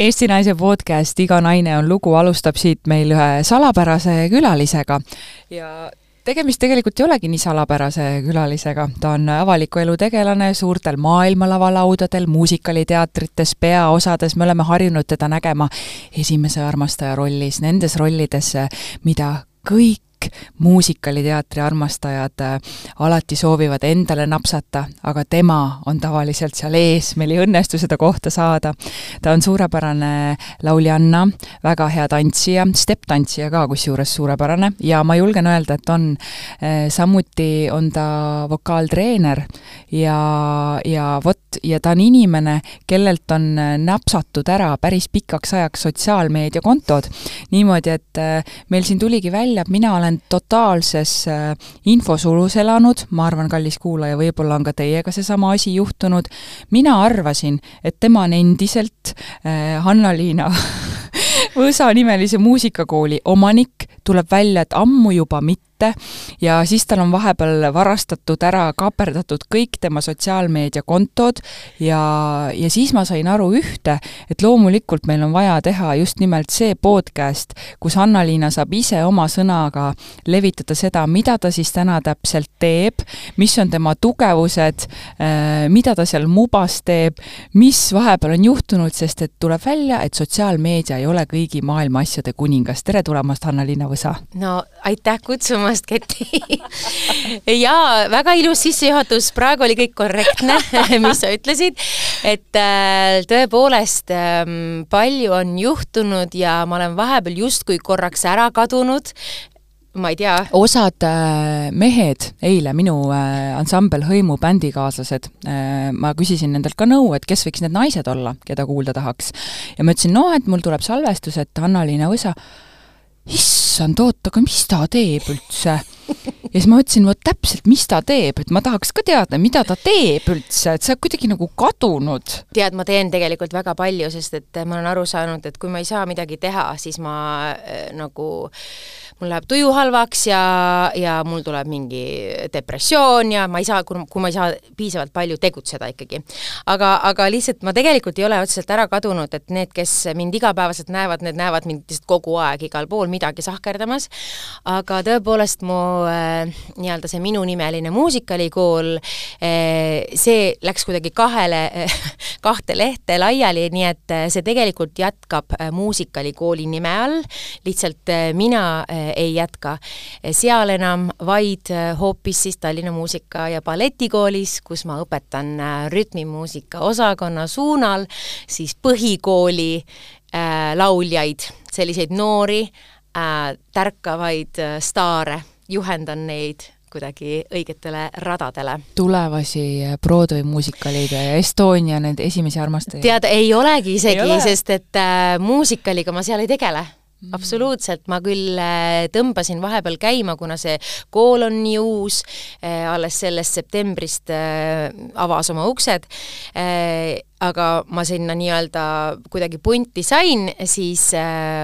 Eesti Naise podcast Iga naine on lugu alustab siit meil ühe salapärase külalisega. Ja tegemist tegelikult ei olegi nii salapärase külalisega, ta on avaliku elu tegelane suurtel maailmalavalaudadel, muusikaliteatrites, peaosades, me oleme harjunud teda nägema esimese armastaja rollis, nendes rollides, mida kõik kõik muusikaliteatri armastajad äh, alati soovivad endale napsata, aga tema on tavaliselt seal ees, meil ei õnnestu seda kohta saada. ta on suurepärane lauljanna, väga hea tantsija, stepp-tantsija ka kusjuures suurepärane ja ma julgen öelda, et on. Äh, samuti on ta vokaaltreener ja, ja vot, ja ta on inimene, kellelt on äh, napsatud ära päris pikaks ajaks sotsiaalmeediakontod. niimoodi, et meil siin tuligi välja, et mina olen olen totaalses äh, infosulus elanud, ma arvan, kallis kuulaja, võib-olla on ka teiega seesama asi juhtunud, mina arvasin, et tema on endiselt äh, Hanna-Liina Võsa nimelise muusikakooli omanik, tuleb välja, et ammu juba mitte, kätte ja siis tal on vahepeal varastatud ära, kaaperdatud kõik tema sotsiaalmeediakontod ja, ja siis ma sain aru ühte, et loomulikult meil on vaja teha just nimelt see podcast, kus Anna-Liina saab ise oma sõnaga levitada seda, mida ta siis täna täpselt teeb, mis on tema tugevused, äh, mida ta seal mubas teeb, mis vahepeal on juhtunud, sest et tuleb välja, et sotsiaalmeedia ei ole kõigi maailma asjade kuningas. tere tulemast, Anna-Liina Võsa! no aitäh kutsumast! Tulemast, Keti jaa, väga ilus sissejuhatus, praegu oli kõik korrektne, mis sa ütlesid. et äh, tõepoolest ähm, palju on juhtunud ja ma olen vahepeal justkui korraks ära kadunud ma ei tea. osad äh, mehed, eile minu äh, ansambel Hõimu bändikaaslased äh,, ma küsisin nendelt ka nõu, et kes võiks need naised olla, keda kuulda tahaks. ja ma ütlesin, noh, et mul tuleb salvestus, et Anna-Liina Võsa issand, oota, aga mis ta teeb üldse? ja siis ma mõtlesin, vot täpselt, mis ta teeb, et ma tahaks ka teada, mida ta teeb üldse, et sa oled kuidagi nagu kadunud. tead, ma teen tegelikult väga palju, sest et ma olen aru saanud, et kui ma ei saa midagi teha, siis ma äh, nagu mul läheb tuju halvaks ja, ja mul tuleb mingi depressioon ja ma ei saa, kui ma ei saa piisavalt palju tegutseda ikkagi. aga, aga lihtsalt ma tegelikult ei ole otseselt ära kadunud, et need, kes mind igapäevaselt näevad, need näevad mind lihtsalt kogu aeg igal pool midagi sahkerdamas, aga tõepoolest mu äh, nii-öelda see minunimeline muusikalikool äh,, see läks kuidagi kahele kahte lehte laiali, nii et äh, see tegelikult jätkab äh, muusikalikooli nime all, lihtsalt mina ei jätka seal enam, vaid hoopis siis Tallinna Muusika- ja Balletikoolis, kus ma õpetan rütmimuusika osakonna suunal siis põhikooli äh, lauljaid, selliseid noori äh, tärkavaid äh, staare, juhendan neid kuidagi õigetele radadele. tulevasi Broadway muusikalide ja Estonia need esimesi armastajaid? tead, ei olegi isegi, ole. sest et äh, muusikaliga ma seal ei tegele Mm. absoluutselt, ma küll äh, tõmbasin vahepeal käima, kuna see kool on nii uus, äh, alles sellest septembrist äh, avas oma uksed, aga ma sinna nii-öelda kuidagi punti sain, siis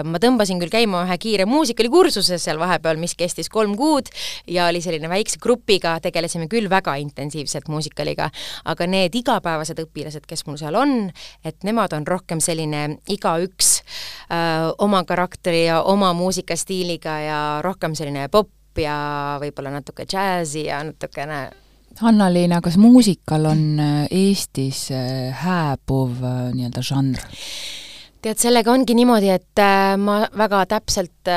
ma tõmbasin küll käima ühe kiire muusikalikursuse seal vahepeal, mis kestis kolm kuud ja oli selline väikse grupiga, tegelesime küll väga intensiivselt muusikaliga, aga need igapäevased õpilased, kes mul seal on, et nemad on rohkem selline igaüks öö, oma karakter karakter ja oma muusikastiiliga ja rohkem selline popp ja võib-olla natuke džässi ja natukene Hanna-Liina, kas muusikal on äh, Eestis äh, hääbuv äh, nii-öelda žanr? tead, sellega ongi niimoodi, et ma väga täpselt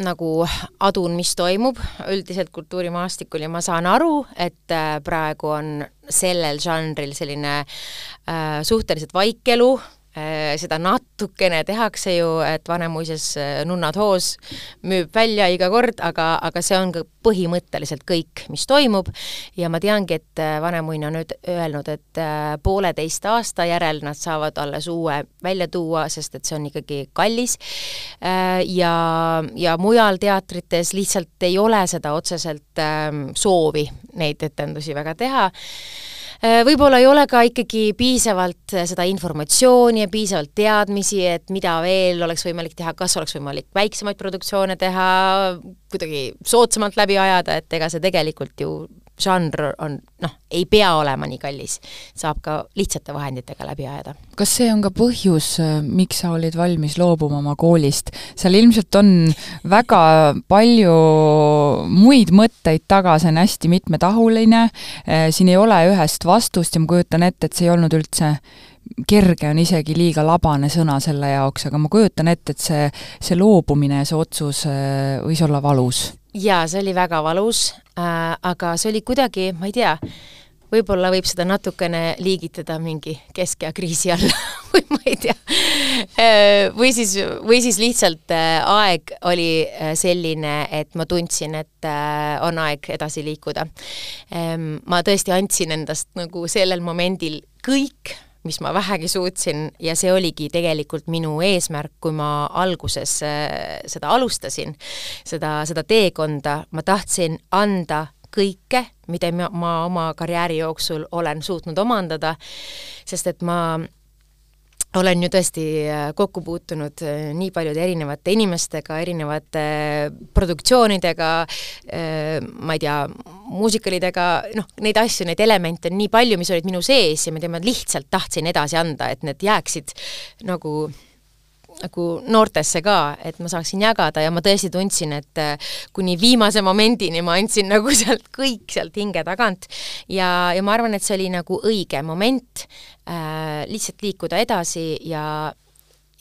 nagu adun, mis toimub üldiselt kultuurimaastikul ja ma saan aru, et praegu on sellel žanril selline äh, suhteliselt vaikelu, Äh, seda natukene tehakse ju, et Vanemuises äh, Nunnad hoos müüb välja iga kord, aga, aga see on ka põhimõtteliselt kõik, mis toimub. Ja ma teangi, et äh, Vanemuine on nüüd öelnud, et pooleteist aasta järel nad saavad alles uue välja tuua, sest et see on ikkagi kallis. Ja, ja mujal teatrites lihtsalt ei ole seda otseselt ähm, soovi neid etendusi väga teha. Äh, võib-olla ei ole ka ikkagi piisavalt äh, seda informatsiooni ja piisavalt teadmisi, et mida veel oleks võimalik teha, kas oleks võimalik väiksemaid produktsioone teha, kuidagi soodsamalt läbi ajada, et ega see tegelikult ju žanr on noh, ei pea olema nii kallis, saab ka lihtsate vahenditega läbi ajada. kas see on ka põhjus, miks sa olid valmis loobuma oma koolist? seal ilmselt on väga palju muid mõtteid taga, see on hästi mitmetahuline, siin ei ole ühest vastust ja ma kujutan ette, et see ei olnud üldse kerge on isegi liiga labane sõna selle jaoks, aga ma kujutan ette, et see, see loobumine ja see otsus võis olla valus jaa, see oli väga valus äh,, aga see oli kuidagi, ma ei tea, võib-olla võib seda natukene liigitada mingi keskea kriisi alla või ma ei tea. Äh, või siis, või siis lihtsalt äh, aeg oli äh, selline, et ma tundsin, et on aeg edasi liikuda. Ähm, ma tõesti andsin endast nagu sellel momendil kõik mis ma vähegi suutsin ja see oligi tegelikult minu eesmärk, kui ma alguses äh, seda alustasin, seda, seda teekonda, ma tahtsin anda kõike, mida ma, ma oma karjääri jooksul olen suutnud omandada, sest et ma olen ju tõesti äh, kokku puutunud äh, nii paljude erinevate inimestega, erinevate äh, produktsioonidega, ma ei tea, muusikalidega, noh, neid asju, neid elemente on nii palju, mis olid minu sees ja mida ma lihtsalt tahtsin edasi anda, et need jääksid nagu nagu noortesse ka, et ma saaksin jagada ja ma tõesti tundsin, et äh, kuni viimase momendini ma andsin nagu sealt kõik sealt hinge tagant. Ja, ja ma arvan, et see oli nagu õige moment äh, lihtsalt liikuda edasi ja,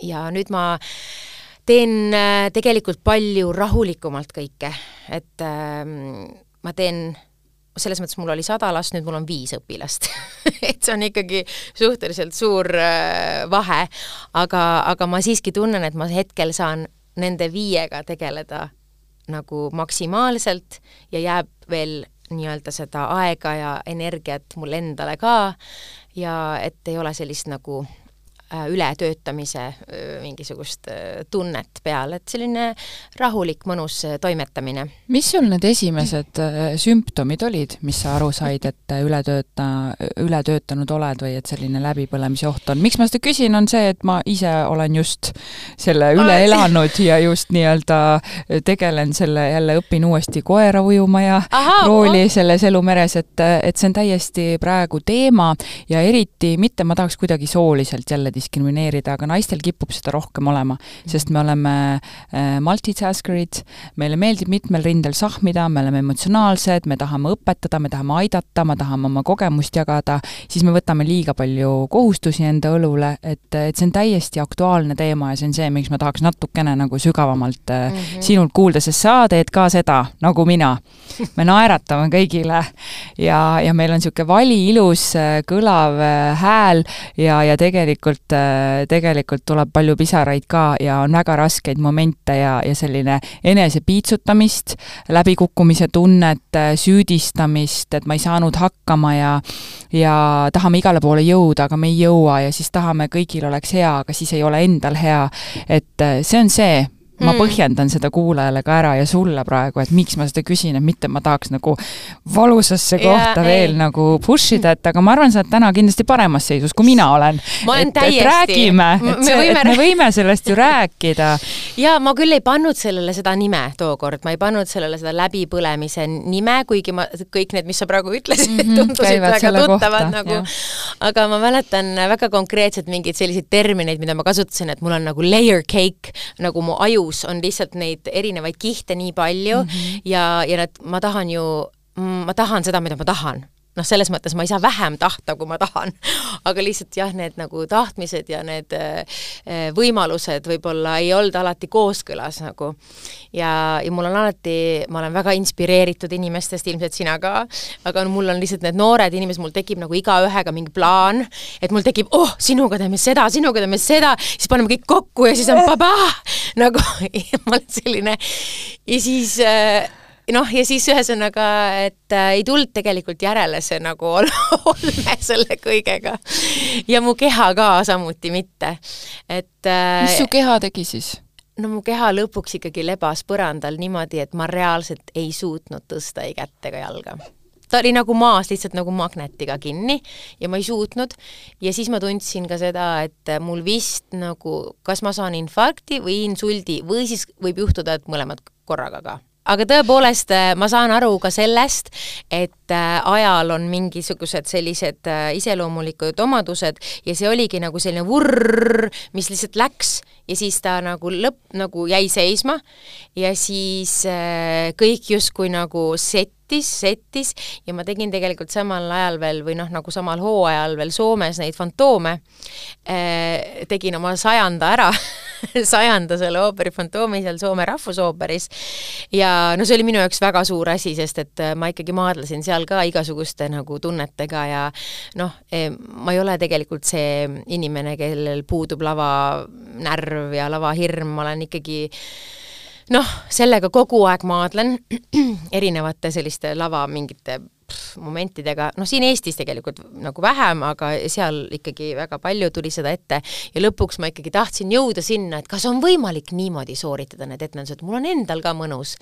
ja nüüd ma teen äh, tegelikult palju rahulikumalt kõike, et äh, ma teen selles mõttes mul oli sada last, nüüd mul on viis õpilast et see on ikkagi suhteliselt suur äh, vahe, aga, aga ma siiski tunnen, et ma hetkel saan nende viiega tegeleda nagu maksimaalselt ja jääb veel nii-öelda seda aega ja energiat mul endale ka ja et ei ole sellist nagu ületöötamise äh, mingisugust äh, tunnet peal, et selline rahulik, mõnus toimetamine. mis sul need esimesed sümptomid olid, mis sa aru said, et ületööta, ületöötanud oled või et selline läbipõlemise oht on? miks ma seda küsin, on see, et ma ise olen just selle üle elanud ja just nii-öelda tegelen selle, jälle õpin uuesti koera ujuma ja Aha, rooli oh. selles elumeres, et, et see on täiesti praegu teema ja eriti mitte, ma tahaks kuidagi sooliselt jälle diskrimineerida, aga naistel kipub seda rohkem olema, sest me oleme äh, multitaskerid, meile meeldib mitmel rindel sahmida, me oleme emotsionaalsed, me tahame õpetada, me tahame aidata, me tahame oma kogemust jagada, siis me võtame liiga palju kohustusi enda õlule, et, et see on täiesti aktuaalne teema ja see on see, miks ma tahaks natukene nagu sügavamalt mm -hmm. sinult kuulda, sest sa teed ka seda, nagu mina. me naeratame kõigile ja, ja meil on niisugune vali, ilus, äh, kõlav hääl ja, ja tegelikult et äh, tegelikult tuleb palju pisaraid ka ja on väga raskeid momente ja, ja selline enesepiitsutamist, läbikukkumise tunnet, äh, süüdistamist, et ma ei saanud hakkama ja ja tahame igale poole jõuda, aga me ei jõua ja siis tahame, kõigil oleks hea, aga siis ei ole endal hea. et äh, see on see, ma mm. põhjendan seda kuulajale ka ära ja sulle praegu, et miks ma seda küsin, et mitte ma tahaks nagu valusasse kohta ja, veel ei. nagu push ida, et aga ma arvan, sa oled täna kindlasti paremas seisus, kui mina olen. ma olen et, täiesti. räägime, et see, et me võime sellest ju rääkida. ja ma küll ei pannud sellele seda nime tookord, ma ei pannud sellele seda läbipõlemise nime, kuigi ma, kõik need, mis sa praegu ütlesid mm, -hmm, tundusid väga tuttavad kohta, nagu, aga ma mäletan väga konkreetselt mingeid selliseid termineid, mida ma kasutasin, et mul on nagu layer cake nagu mu aju elus on lihtsalt neid erinevaid kihte nii palju mm -hmm. ja, ja need, ma tahan ju, ma tahan seda, mida ma tahan noh, selles mõttes ma ei saa vähem tahta, kui ma tahan. aga lihtsalt jah, need nagu tahtmised ja need äh, äh, võimalused võib-olla ei olnud alati kooskõlas nagu. ja, ja mul on alati, ma olen väga inspireeritud inimestest, ilmselt sina ka, aga mul on lihtsalt need noored inimesed, mul tekib nagu igaühega mingi plaan, et mul tekib, oh, sinuga teeme seda, sinuga teeme seda, siis paneme kõik kokku ja siis on babaa, nagu ma olen selline ja siis äh, noh, ja siis ühesõnaga, et äh, ei tulnud tegelikult järele see nagu olme selle kõigega. ja mu keha ka samuti mitte, et äh, mis su keha tegi siis? no mu keha lõpuks ikkagi lebas põrandal niimoodi, et ma reaalselt ei suutnud tõsta ei kätt ega jalga ta oli nagu maas lihtsalt nagu magnetiga kinni ja ma ei suutnud ja siis ma tundsin ka seda, et mul vist nagu, kas ma saan infarkti või insuldi või siis võib juhtuda, et mõlemad korraga ka aga tõepoolest äh, ma saan aru ka sellest, et äh, ajal on mingisugused sellised äh, iseloomulikud omadused ja see oligi nagu selline vurr, mis lihtsalt läks ja siis ta nagu lõpp, nagu jäi seisma. Ja siis kõik justkui nagu settis, settis ja ma tegin tegelikult samal ajal veel või noh, nagu samal hooajal veel Soomes neid fantoome, tegin oma sajanda ära sajanda selle ooperi Fantoomi seal Soome Rahvusooperis. Ja no see oli minu jaoks väga suur asi, sest et äh, ma ikkagi maadlesin seal ka igasuguste nagu tunnetega ja noh, eh, ma ei ole tegelikult see inimene, kellel puudub lavanärv ja lavahirm, ma olen ikkagi noh, sellega kogu aeg maadlen erinevate selliste lava mingite momentidega, noh siin Eestis tegelikult nagu vähem, aga seal ikkagi väga palju tuli seda ette. Ja lõpuks ma ikkagi tahtsin jõuda sinna, et kas on võimalik niimoodi sooritada need etendused, mul on endal ka mõnus.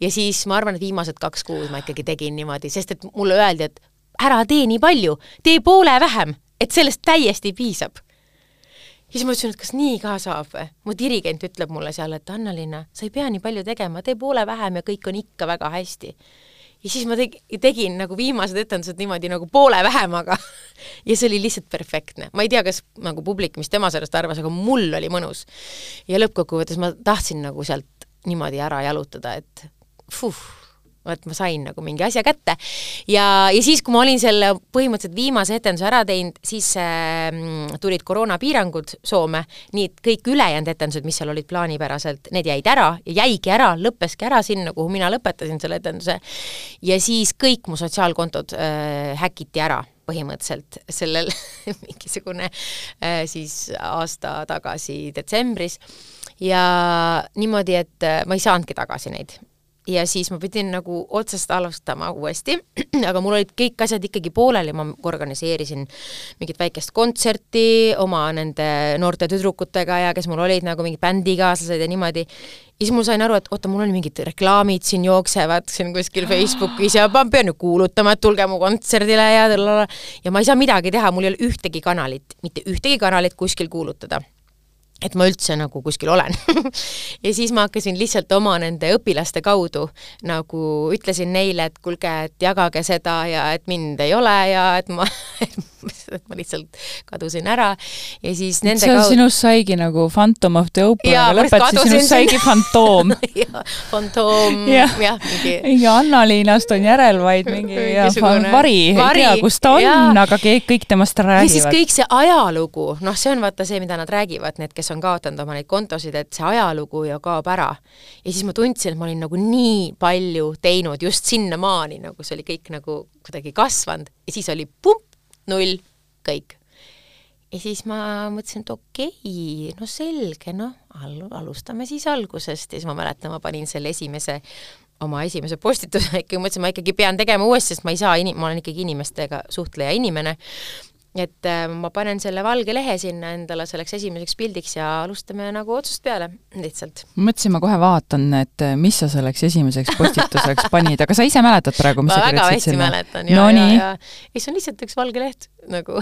ja siis ma arvan, et viimased kaks kuud ma ikkagi tegin niimoodi, sest et mulle öeldi, et ära tee nii palju, tee poole vähem, et sellest täiesti piisab siis ma ütlesin, et kas nii ka saab või? mu dirigent ütleb mulle seal, et Anna-Liina, sa ei pea nii palju tegema, tee poole vähem ja kõik on ikka väga hästi ja siis ma tegi, tegin nagu viimased etendused niimoodi nagu poole vähemaga ja see oli lihtsalt perfektne. ma ei tea, kas nagu publik, mis tema sellest arvas, aga mul oli mõnus. ja lõppkokkuvõttes ma tahtsin nagu sealt niimoodi ära jalutada, et fuh vot ma sain nagu mingi asja kätte. ja, ja siis, kui ma olin selle põhimõtteliselt viimase etenduse ära teinud, siis äh, tulid koroonapiirangud Soome, nii et kõik ülejäänud etendused, mis seal olid plaanipäraselt, need jäid ära ja jäigi ära, lõppeski ära sinna, kuhu mina lõpetasin selle etenduse. ja siis kõik mu sotsiaalkontod äh, häkiti ära põhimõtteliselt sellel mingisugune äh, siis aasta tagasi detsembris ja niimoodi, et äh, ma ei saanudki tagasi neid ja siis ma pidin nagu otsast alustama uuesti, aga mul olid kõik asjad ikkagi pooleli, ma organiseerisin mingit väikest kontserti oma nende noorte tüdrukutega ja kes mul olid nagu mingid bändikaaslased ja niimoodi, ja siis ma sain aru, et oota, mul on mingid reklaamid siin jooksevad siin kuskil Facebookis ja ma pean ju kuulutama, et tulge mu kontserdile ja ja ma ei saa midagi teha, mul ei ole ühtegi kanalit, mitte ühtegi kanalit kuskil kuulutada et ma üldse nagu kuskil olen. Ja siis ma hakkasin lihtsalt oma nende õpilaste kaudu nagu ütlesin neile, et kuulge, et jagage seda ja et mind ei ole ja et ma et ma lihtsalt kadusin ära. Ja siis nende kaudu sinust saigi nagu Phantom of the Opera, aga lõpetasid, sinust saigi fantoom fantoom jah ja,, mingi mingi Anna-Liinast on järel vaid mingi ja, vari, ei tea, kus ta on, aga kõik temast räägivad. ja siis kõik see ajalugu, noh, see on vaata see, mida nad räägivad, need, kes on kaotanud oma neid kontosid, et see ajalugu ju kaob ära. ja siis ma tundsin, et ma olin nagu nii palju teinud just sinnamaani, nagu see oli kõik nagu kuidagi kasvanud ja siis oli pump, null, kõik. ja siis ma mõtlesin, et okei okay,, no selge, noh, alustame siis algusest ja siis ma mäletan, ma panin selle esimese oma esimese postituse ikkagi mõtlesin, ma ikkagi pean tegema uuesti, sest ma ei saa, ma olen ikkagi inimestega suhtleja inimene et äh, ma panen selle valge lehe sinna endale selleks esimeseks pildiks ja alustame nagu otsast peale, lihtsalt. mõtlesin, ma kohe vaatan, et äh, mis sa selleks esimeseks postituseks panid, aga sa ise mäletad praegu, mis ma sa väga hästi mäletan ja no,, ja, ja, ja see on lihtsalt üks valge leht nagu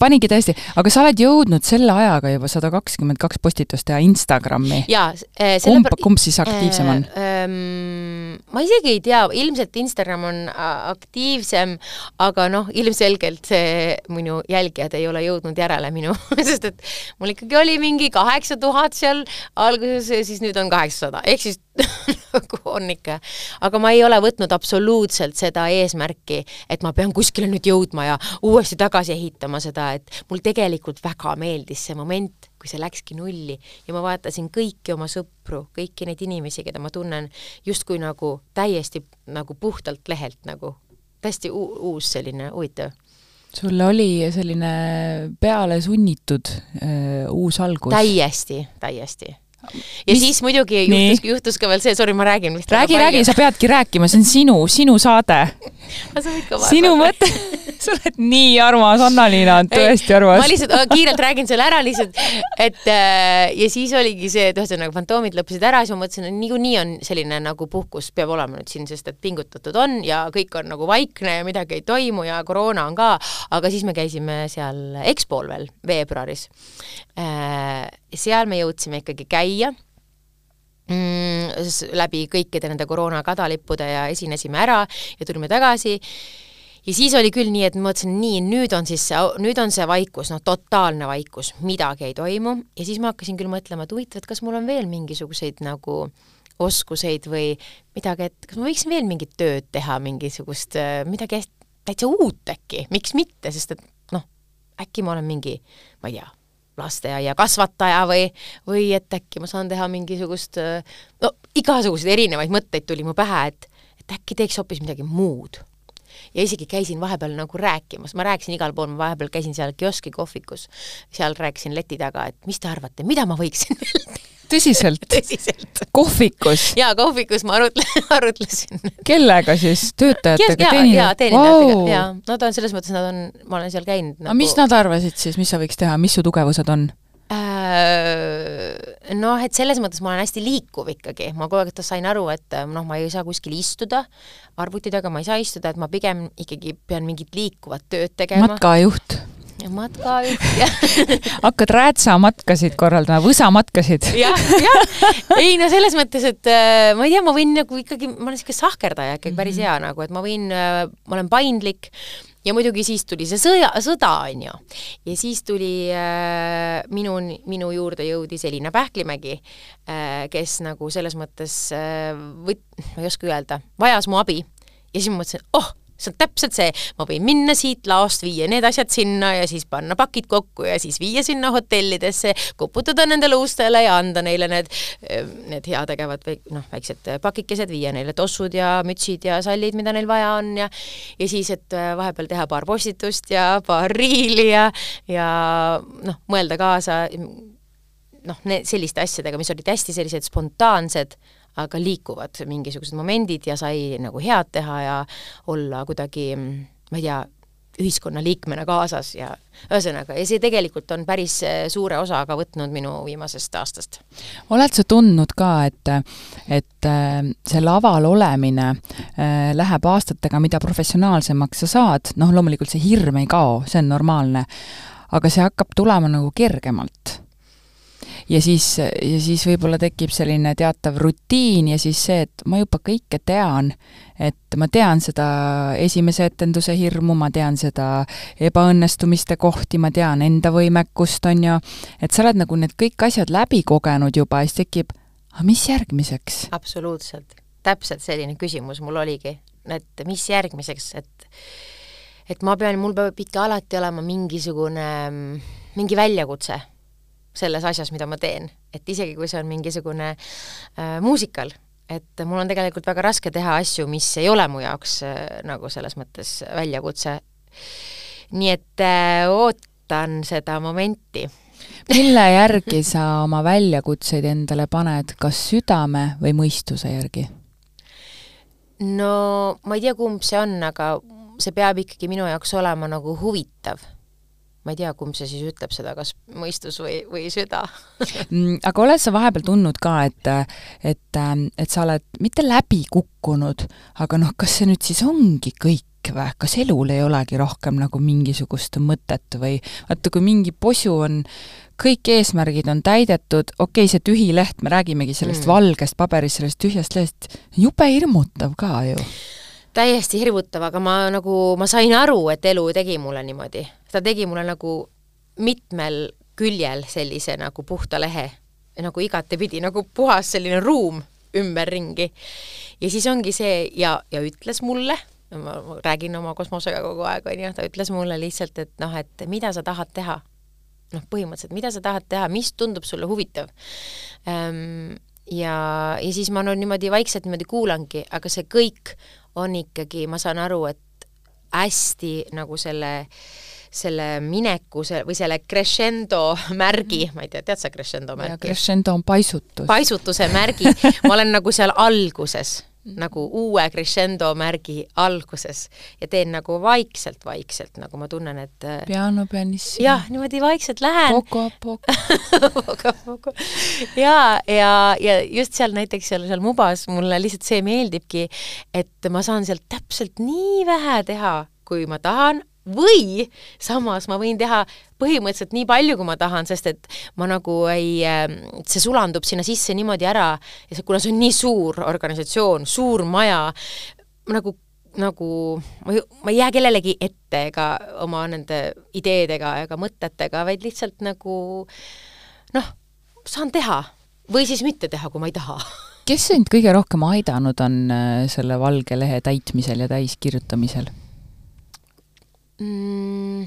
panigi tõesti, aga sa oled jõudnud selle ajaga juba sada kakskümmend kaks postitust teha Instagrami. jaa äh,. kumb, kumb siis aktiivsem on äh,? Ähm, ma isegi ei tea, ilmselt Instagram on aktiivsem, aga noh, ilmselgelt see minu jälgijad ei ole jõudnud järele minu sest et mul ikkagi oli mingi kaheksa tuhat seal alguses ja siis nüüd on kaheksasada, ehk siis nagu on ikka. aga ma ei ole võtnud absoluutselt seda eesmärki, et ma pean kuskile nüüd jõudma ja uuesti tagasi ehitama seda, et mul tegelikult väga meeldis see moment, kui see läkski nulli ja ma vaatasin kõiki oma sõpru, kõiki neid inimesi, keda ma tunnen justkui nagu täiesti nagu puhtalt lehelt nagu, täiesti uus selline huvitav sul oli selline peale sunnitud äh, uus algus? täiesti, täiesti ja Mis? siis muidugi juhtus, juhtus ka veel see, sorry, ma räägin vist räägi, räägi, sa peadki rääkima, see on sinu, sinu saade. sinu mõte sa oled nii armas, Anna-Liina on tõesti armas. ma lihtsalt kiirelt räägin selle ära lihtsalt, et äh, ja siis oligi see, et ühesõnaga fantoomid lõppesid ära, siis ma mõtlesin, et niikuinii on selline nagu puhkus peab olema nüüd siin, sest et pingutatud on ja kõik on nagu vaikne ja midagi ei toimu ja koroona on ka, aga siis me käisime seal EXPO-l veel veebruaris. Äh, seal me jõudsime ikkagi käia mm, läbi kõikide nende koroona kadalippude ja esinesime ära ja tulime tagasi ja siis oli küll nii, et ma mõtlesin, nii, nüüd on siis see, nüüd on see vaikus, noh, totaalne vaikus, midagi ei toimu. Ja siis ma hakkasin küll mõtlema, et huvitav, et kas mul on veel mingisuguseid nagu oskuseid või midagi, et kas ma võiksin veel mingit tööd teha, mingisugust midagi täitsa uut äkki, miks mitte, sest et noh, äkki ma olen mingi, ma ei tea, lasteaia kasvataja või, või et äkki ma saan teha mingisugust, no igasuguseid erinevaid mõtteid tuli mu pähe, et, et äkki teeks hoopis midagi muud. Ja isegi käisin vahepeal nagu rääkimas, ma rääkisin igal pool, ma vahepeal käisin seal kioski kohvikus, seal rääkisin leti taga, et mis te arvate, mida ma võiksin veel teha tõsiselt? tõsiselt. kohvikus? jaa, kohvikus ma arutle-, arutlesin. kellega siis, töötajatega, jaa, teenindajatega wow., jaa. Nad on selles mõttes, nad on, ma olen seal käinud nagu.... aga mis nad arvasid siis, mis sa võiks teha, mis su tugevused on? Äh, noh, et selles mõttes ma olen hästi liikuv ikkagi, ma kogu aeg sain aru, et noh, ma ei saa kuskil istuda, arvuti taga ma ei saa istuda, et ma pigem ikkagi pean mingit liikuvat tööd tegema. matkajuht matkajuht ja hakkad räätsamatkasid korraldama, võsamatkasid ja,? jah, jah. ei no selles mõttes, et äh, ma ei tea, ma võin nagu ikkagi, ma olen niisugune sahkerdaja ikkagi päris mm -hmm. hea nagu, et ma võin äh,, ma olen paindlik ja muidugi siis tuli see sõja, sõda, on ju. ja siis tuli äh, minu, minu juurde jõudis Elina Pähklimägi äh,, kes nagu selles mõttes äh, võt-, ma ei oska öelda, vajas mu abi ja siis ma mõtlesin, oh see on täpselt see, ma võin minna siit laost, viia need asjad sinna ja siis panna pakid kokku ja siis viia sinna hotellidesse, koputada nendele ustele ja anda neile need, need heategevad või noh, väiksed pakikesed, viia neile tossud ja mütsid ja sallid, mida neil vaja on ja ja siis, et vahepeal teha paar postitust ja paar riili ja, ja noh, mõelda kaasa noh, selliste asjadega, mis olid hästi sellised spontaansed, aga liikuvad mingisugused momendid ja sai nagu head teha ja olla kuidagi, ma ei tea, ühiskonnaliikmena kaasas ja ühesõnaga, ja see tegelikult on päris eh, suure osa ka võtnud minu viimasest aastast. oled sa tundnud ka, et, et eh, see laval olemine eh, läheb aastatega, mida professionaalsemaks sa saad, noh loomulikult see hirm ei kao, see on normaalne, aga see hakkab tulema nagu kergemalt ja siis, ja siis võib-olla tekib selline teatav rutiin ja siis see, et ma juba kõike tean, et ma tean seda esimese etenduse hirmu, ma tean seda ebaõnnestumiste kohti, ma tean enda võimekust, on ju, et sa oled nagu need kõik asjad läbi kogenud juba ja siis tekib, aga mis järgmiseks? absoluutselt, täpselt selline küsimus mul oligi, et mis järgmiseks, et et ma pean, mul peab ikka alati olema mingisugune, mingi väljakutse selles asjas, mida ma teen, et isegi kui see on mingisugune äh, muusikal, et mul on tegelikult väga raske teha asju, mis ei ole mu jaoks äh, nagu selles mõttes väljakutse. nii et äh, ootan seda momenti mille järgi sa oma väljakutseid endale paned, kas südame või mõistuse järgi? no ma ei tea, kumb see on, aga see peab ikkagi minu jaoks olema nagu huvitav ma ei tea, kumb see siis ütleb seda, kas mõistus või, või süda. Mm, aga oled sa vahepeal tundnud ka, et, et, et sa oled mitte läbi kukkunud, aga noh, kas see nüüd siis ongi kõik või, kas elul ei olegi rohkem nagu mingisugust mõtet või? Vaata, kui mingi posu on, kõik eesmärgid on täidetud, okei okay,, see tühi leht, me räägimegi sellest mm. valgest paberist, sellest tühjast lehest, jube hirmutav ka ju täiesti hirmutav, aga ma nagu, ma sain aru, et elu tegi mulle niimoodi. ta tegi mulle nagu mitmel küljel sellise nagu puhta lehe, nagu igatepidi nagu puhas selline ruum ümberringi. ja siis ongi see ja, ja ütles mulle, ma räägin oma kosmosega kogu aeg, on ju, ta ütles mulle lihtsalt, et noh, et mida sa tahad teha. noh, põhimõtteliselt, mida sa tahad teha, mis tundub sulle huvitav ähm, ja, ja siis ma no niimoodi vaikselt niimoodi kuulangi, aga see kõik on ikkagi, ma saan aru, et hästi nagu selle selle mineku see, või selle crescendo märgi, ma ei tea, tead sa crescendo märgi? Crescendo on paisutus. paisutuse märgi, ma olen nagu seal alguses nagu uue crescendo märgi alguses ja teen nagu vaikselt-vaikselt, nagu ma tunnen, et äh, piano pianissimo. jah, niimoodi vaikselt lähen. Ja, ja, ja just seal näiteks seal, seal Mubas mulle lihtsalt see meeldibki, et ma saan sealt täpselt nii vähe teha, kui ma tahan, või samas ma võin teha põhimõtteliselt nii palju, kui ma tahan, sest et ma nagu ei, see sulandub sinna sisse niimoodi ära ja see, kuna see on nii suur organisatsioon, suur maja, nagu nagu ma ei, ma ei jää kellelegi ette ega oma nende ideedega ega mõtetega, vaid lihtsalt nagu noh, saan teha või siis mitte teha, kui ma ei taha. Kes sind kõige rohkem aidanud on äh, selle valge lehe täitmisel ja täiskirjutamisel mm,?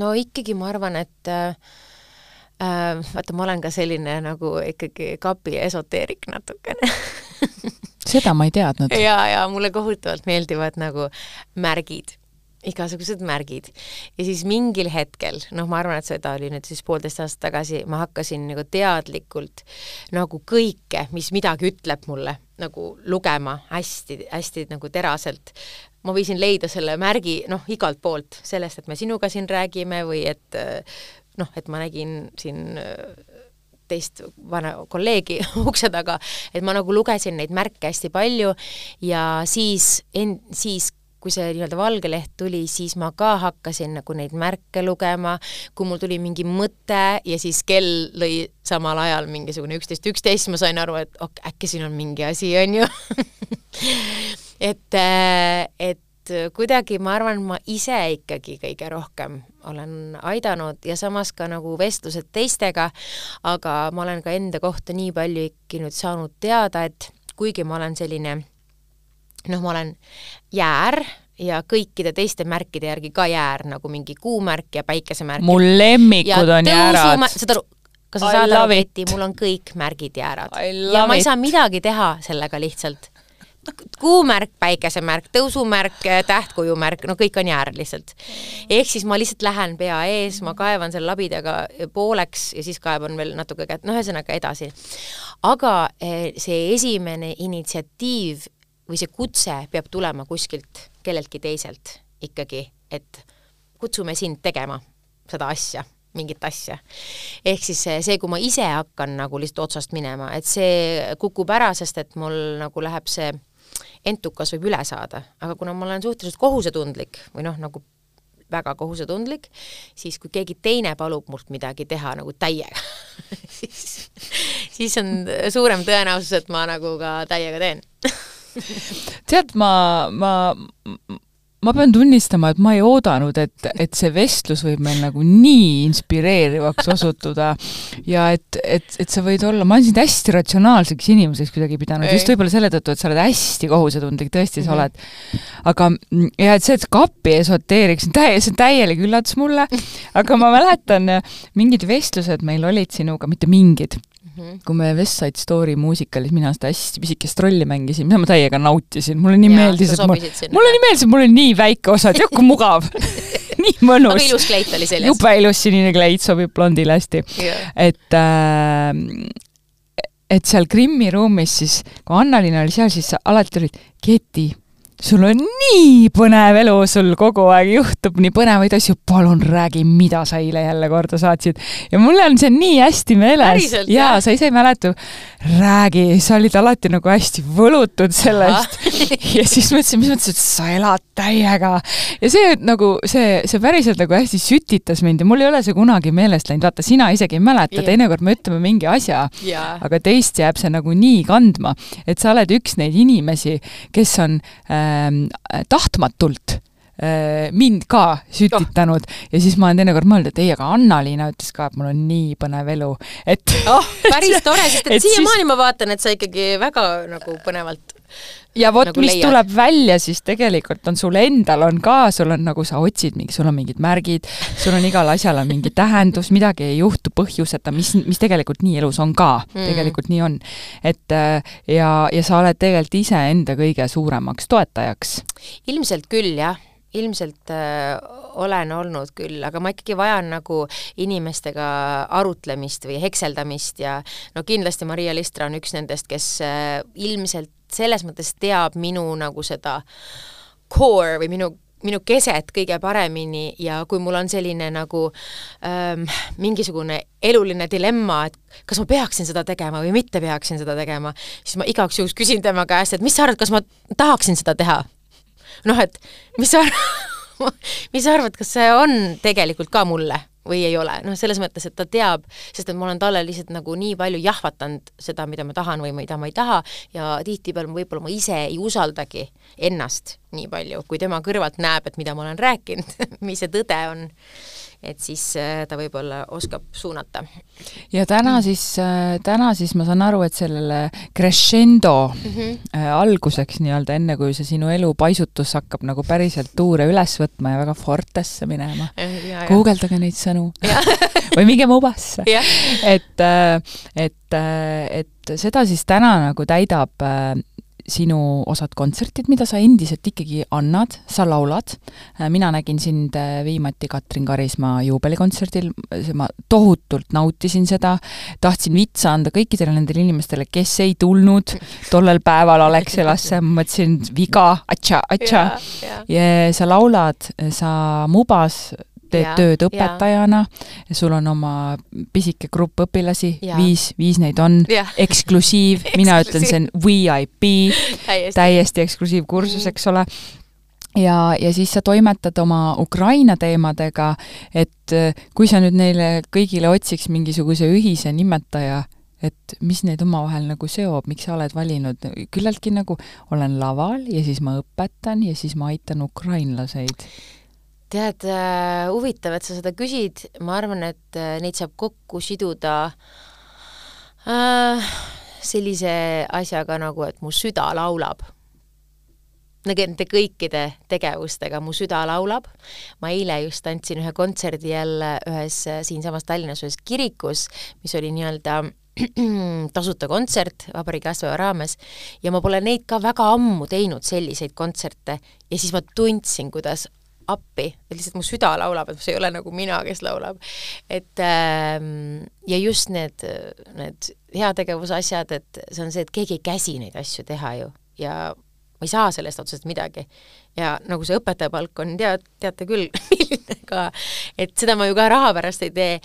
no ikkagi ma arvan, et äh, äh, vaata, ma olen ka selline nagu ikkagi kapi esoteerik natukene seda ma ei teadnud. ja, ja mulle kohutavalt meeldivad nagu märgid igasugused märgid. ja siis mingil hetkel, noh, ma arvan, et seda oli nüüd siis poolteist aastat tagasi, ma hakkasin nagu teadlikult nagu kõike, mis midagi ütleb mulle, nagu lugema hästi-hästi nagu teraselt. Ma võisin leida selle märgi, noh, igalt poolt, sellest, et me sinuga siin räägime või et noh, et ma nägin siin teist vana kolleegi ukse taga, et ma nagu lugesin neid märke hästi palju ja siis en-, siis kui see nii-öelda valge leht tuli, siis ma ka hakkasin nagu neid märke lugema, kui mul tuli mingi mõte ja siis kell lõi samal ajal mingisugune üksteist, üksteist, ma sain aru, et ok, äkki siin on mingi asi, on ju et, äh, et kuidagi ma arvan, ma ise ikkagi kõige rohkem olen aidanud ja samas ka nagu vestlused teistega, aga ma olen ka enda kohta nii palju ikkagi nüüd saanud teada, et kuigi ma olen selline noh, ma olen jäär ja kõikide teiste märkide järgi ka jäär, nagu mingi kuumärk ja päikesemärk. mul lemmikud on jäärad. saad aru, kas sa saad aru, Keti, mul on kõik märgid jäärad. ja ma ei saa midagi teha sellega lihtsalt. Kuumärk, päikesemärk, tõusumärk, tähtkujumärk, no kõik on jäär lihtsalt. ehk siis ma lihtsalt lähen pea ees, ma kaevan selle labidaga pooleks ja siis kaevan veel natuke kätt, no ühesõnaga edasi. aga eh, see esimene initsiatiiv või see kutse peab tulema kuskilt kelleltki teiselt ikkagi, et kutsume sind tegema seda asja, mingit asja. ehk siis see, kui ma ise hakkan nagu lihtsalt otsast minema, et see kukub ära, sest et mul nagu läheb see entukas võib üle saada, aga kuna ma olen suhteliselt kohusetundlik või noh, nagu väga kohusetundlik, siis kui keegi teine palub mult midagi teha nagu täiega siis, siis on suurem tõenäosus, et ma nagu ka täiega teen. Tead, ma, ma, ma pean tunnistama, et ma ei oodanud, et, et see vestlus võib meil nagu nii inspireerivaks osutuda ja et, et, et sa võid olla, ma olen sind hästi ratsionaalseks inimeseks kuidagi pidanud, just võib-olla selle tõttu, et sa oled hästi kohusetundlik, tõesti mm -hmm. sa oled. aga ja et see, et kapi esoteerik, see on täielik üllatus mulle, aga ma mäletan, mingid vestlused meil olid sinuga, mitte mingid. -hmm. kui me West Side Story muusikalis mina seda hästi pisikest rolli mängisin, mida ma täiega nautisin, mulle nii ja, meeldis, et mul, mulle nii meeldis, et mul oli nii väike osa, tead kui mugav nii mõnus. aga ilus kleit oli seljas. jube ilus sinine kleit, sobib blondile hästi yeah.. et äh, et seal Krimmi ruumis siis, kui Annalin oli seal, siis sa alati olid, Keti sul on nii põnev elu, sul kogu aeg juhtub nii põnevaid asju, palun räägi, mida sa eile jälle korda saatsid. ja mul on see nii hästi meeles. jaa, sa ise ei mäleta. räägi, sa olid alati nagu hästi võlutud sellest. ja siis mõtlesin, mis mõttes, et sa elad täiega. ja see nagu, see, see päriselt nagu hästi sütitas mind ja mul ei ole see kunagi meelest läinud, vaata, sina isegi ei mäleta yeah., teinekord me ütleme mingi asja yeah., aga teist jääb see nagu nii kandma, et sa oled üks neid inimesi, kes on äh, tahtmatult äh, mind ka sütitanud oh. ja siis ma olen teinekord mõelnud, et ei, aga Anna-Liina ütles ka, et mul on nii põnev elu, et oh, päris tore, sest et siiamaani siis... ma vaatan, et sa ikkagi väga nagu põnevalt ja vot nagu, mis leiad. tuleb välja, siis tegelikult on sul endal on ka, sul on nagu sa otsid mingi, sul on mingid märgid, sul on igal asjal on mingi tähendus, midagi ei juhtu põhjuseta, mis, mis tegelikult nii elus on ka mm., tegelikult nii on. et äh, ja, ja sa oled tegelikult iseenda kõige suuremaks toetajaks. ilmselt küll, jah ilmselt äh, olen olnud küll, aga ma ikkagi vajan nagu inimestega arutlemist või hekseldamist ja no kindlasti Maria Listra on üks nendest, kes äh, ilmselt selles mõttes teab minu nagu seda core või minu minu keset kõige paremini ja kui mul on selline nagu ähm, mingisugune eluline dilemma, et kas ma peaksin seda tegema või mitte peaksin seda tegema, siis ma igaks juhuks küsin tema käest, et mis sa arvad, kas ma tahaksin seda teha? Noh, et mis sa mis sa arvad, kas see on tegelikult ka mulle või ei ole, noh, selles mõttes, et ta teab, sest et ma olen talle lihtsalt nagu nii palju jahvatanud seda, mida ma tahan või mida ma ei taha ja tihtipeale võib-olla ma ise ei usaldagi ennast nii palju, kui tema kõrvalt näeb, et mida ma olen rääkinud mis see tõde on et siis äh, ta võib-olla oskab suunata. ja täna siis, äh, täna siis ma saan aru, et sellele crescendo mm -hmm. alguseks nii-öelda, enne kui see sinu elu paisutus hakkab nagu päriselt tuure üles võtma ja väga fortesse minema, guugeldage neid sõnu. Või minge Mubasse. Et, et, et seda siis täna nagu täidab sinu osad kontserdid, mida sa endiselt ikkagi annad, sa laulad, äh, mina nägin sind äh, viimati Katrin Karismaa juubelikontserdil, ma tohutult nautisin seda, tahtsin vitsa anda kõikidele nendele inimestele, kes ei tulnud. Tollel päeval Alexelasse, ma mõtlesin, viga, atša, atša. ja sa laulad, sa Mubas teed ja, tööd õpetajana, sul on oma pisike grupp õpilasi, viis, viis neid on, eksklusiiv, mina ütlen, see on VIP, täiesti. eksklusiivkursus, eks ole. Ja, ja siis sa toimetad oma Ukraina teemadega, et äh, kui sa nüüd neile kõigile otsiks mingisuguse ühise nimetaja, et mis neid omavahel nagu seob, miks sa oled valinud, küllaltki nagu olen laval ja siis ma õpetan ja siis ma aitan ukrainlaseid tead äh,, huvitav, et sa seda küsid, ma arvan, et äh, neid saab kokku siduda äh, sellise asjaga nagu, et mu süda laulab. Nende kõikide tegevustega mu süda laulab. ma eile just andsin ühe kontserdi jälle ühes äh, siinsamas Tallinnas ühes kirikus, mis oli nii-öelda tasuta kontsert Vabariigi aastapäeva raames ja ma pole neid ka väga ammu teinud, selliseid kontserte, ja siis ma tundsin, kuidas appi, et lihtsalt mu süda laulab, et see ei ole nagu mina, kes laulab. et ähm, ja just need, need heategevusasjad, et see on see, et keegi ei käsi neid asju teha ju ja ma ei saa sellest otseselt midagi. ja nagu see õpetajapalk on, tead, teate küll, milline ka, et seda ma ju ka raha pärast ei tee,